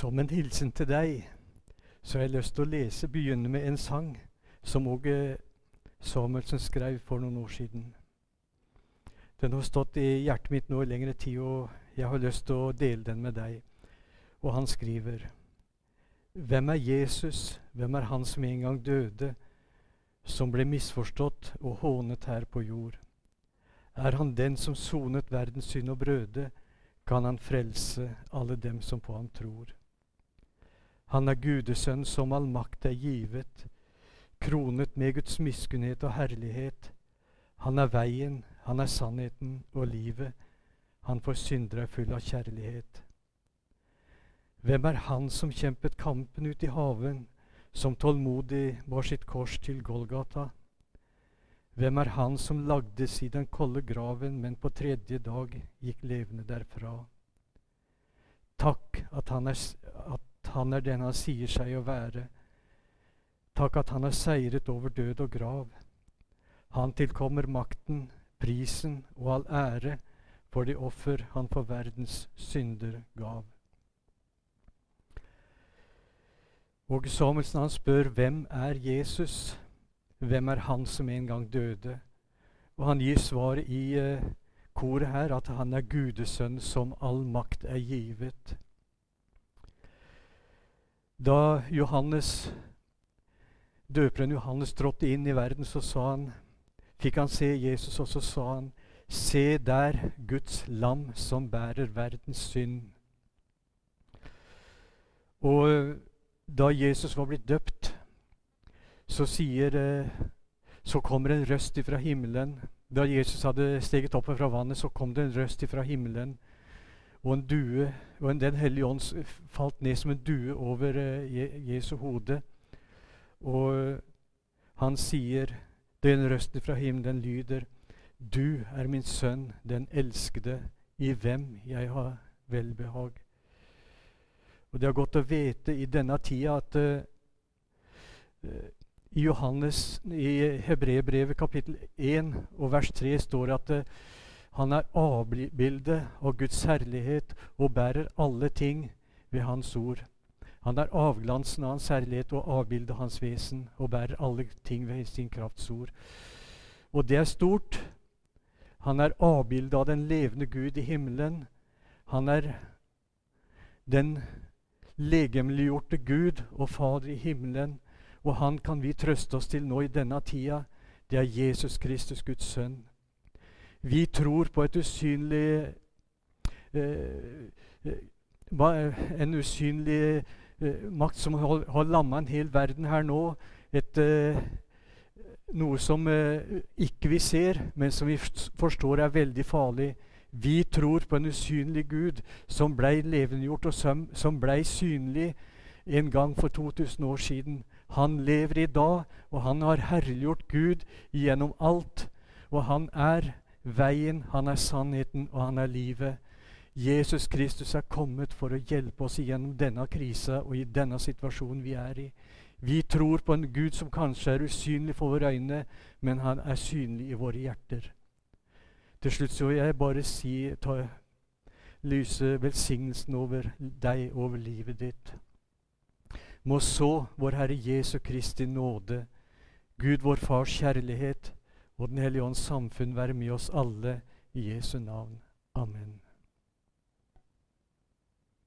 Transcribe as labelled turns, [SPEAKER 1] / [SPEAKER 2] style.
[SPEAKER 1] Som en hilsen til deg så har jeg lyst til å lese, begynne med en sang som Åge Samuelsen skrev for noen år siden. Den har stått i hjertet mitt nå i lengre tid, og jeg har lyst til å dele den med deg. Og han skriver Hvem er Jesus, hvem er han som en gang døde, som ble misforstått og hånet her på jord? Er han den som sonet verdens synd og brøde, kan han frelse alle dem som på ham tror. Han er Gudesønn som all makt er givet, kronet med Guds miskunnhet og herlighet. Han er veien, han er sannheten og livet. Han for syndere er full av kjærlighet. Hvem er han som kjempet kampen ut i haven, som tålmodig bar sitt kors til Golgata? Hvem er han som lagdes i den kolde graven, men på tredje dag gikk levende derfra? Takk at han er, han er den han sier seg å være. Takk at han har seiret over død og grav. Han tilkommer makten, prisen og all ære for de offer han for verdens synder gav. Og Samuelsen han spør hvem er Jesus? Hvem er han som en gang døde? Og han gir svaret i uh, koret her at han er Gudesønn som all makt er givet. Da Johannes, døperen Johannes trådte inn i verden, så sa han, fikk han se Jesus, og så sa han Se der Guds lam som bærer verdens synd. Og da Jesus var blitt døpt, så sier eh, Så kommer en røst ifra himmelen. Da Jesus hadde steget opp fra vannet, så kom det en røst ifra himmelen. Og en due, og Den hellige ånd falt ned som en due over eh, Jesu hode. Og han sier, den røsten fra himmelen lyder, Du er min sønn, den elskede, i hvem jeg har velbehag. Og det er godt å vite i denne tida at uh, i Johannes, i Hebrebrevet kapittel 1 og vers 3 står det at uh, han er avbildet av Guds herlighet og bærer alle ting ved Hans ord. Han er avglansen av Hans herlighet og avbildet Hans vesen og bærer alle ting ved sin krafts ord. Og det er stort. Han er avbildet av den levende Gud i himmelen. Han er den legemliggjorte Gud og Fader i himmelen. Og han kan vi trøste oss til nå i denne tida. Det er Jesus Kristus, Guds sønn. Vi tror på et usynlig eh, eh En usynlig eh, makt som har, lamma en hel verden her nå. Et, noe som ikke vi ser, men som vi forstår er veldig farlig. Vi tror på en usynlig Gud som blei levendegjort, og som, som blei synlig en gang for 2000 år siden. Han lever i dag, og han har herliggjort Gud gjennom alt. Og han er veien, han er sannheten, og han er livet. Jesus Kristus er kommet for å hjelpe oss igjennom denne krisa og i denne situasjonen vi er i. Vi tror på en Gud som kanskje er usynlig for våre øyne, men han er synlig i våre hjerter. Til slutt så vil jeg bare si, ta, lyse velsignelsen over deg, over livet ditt. Må så vår Herre Jesu Kristi nåde, Gud vår Fars kjærlighet og Den hellige ånds samfunn være med oss alle i Jesu navn. Amen.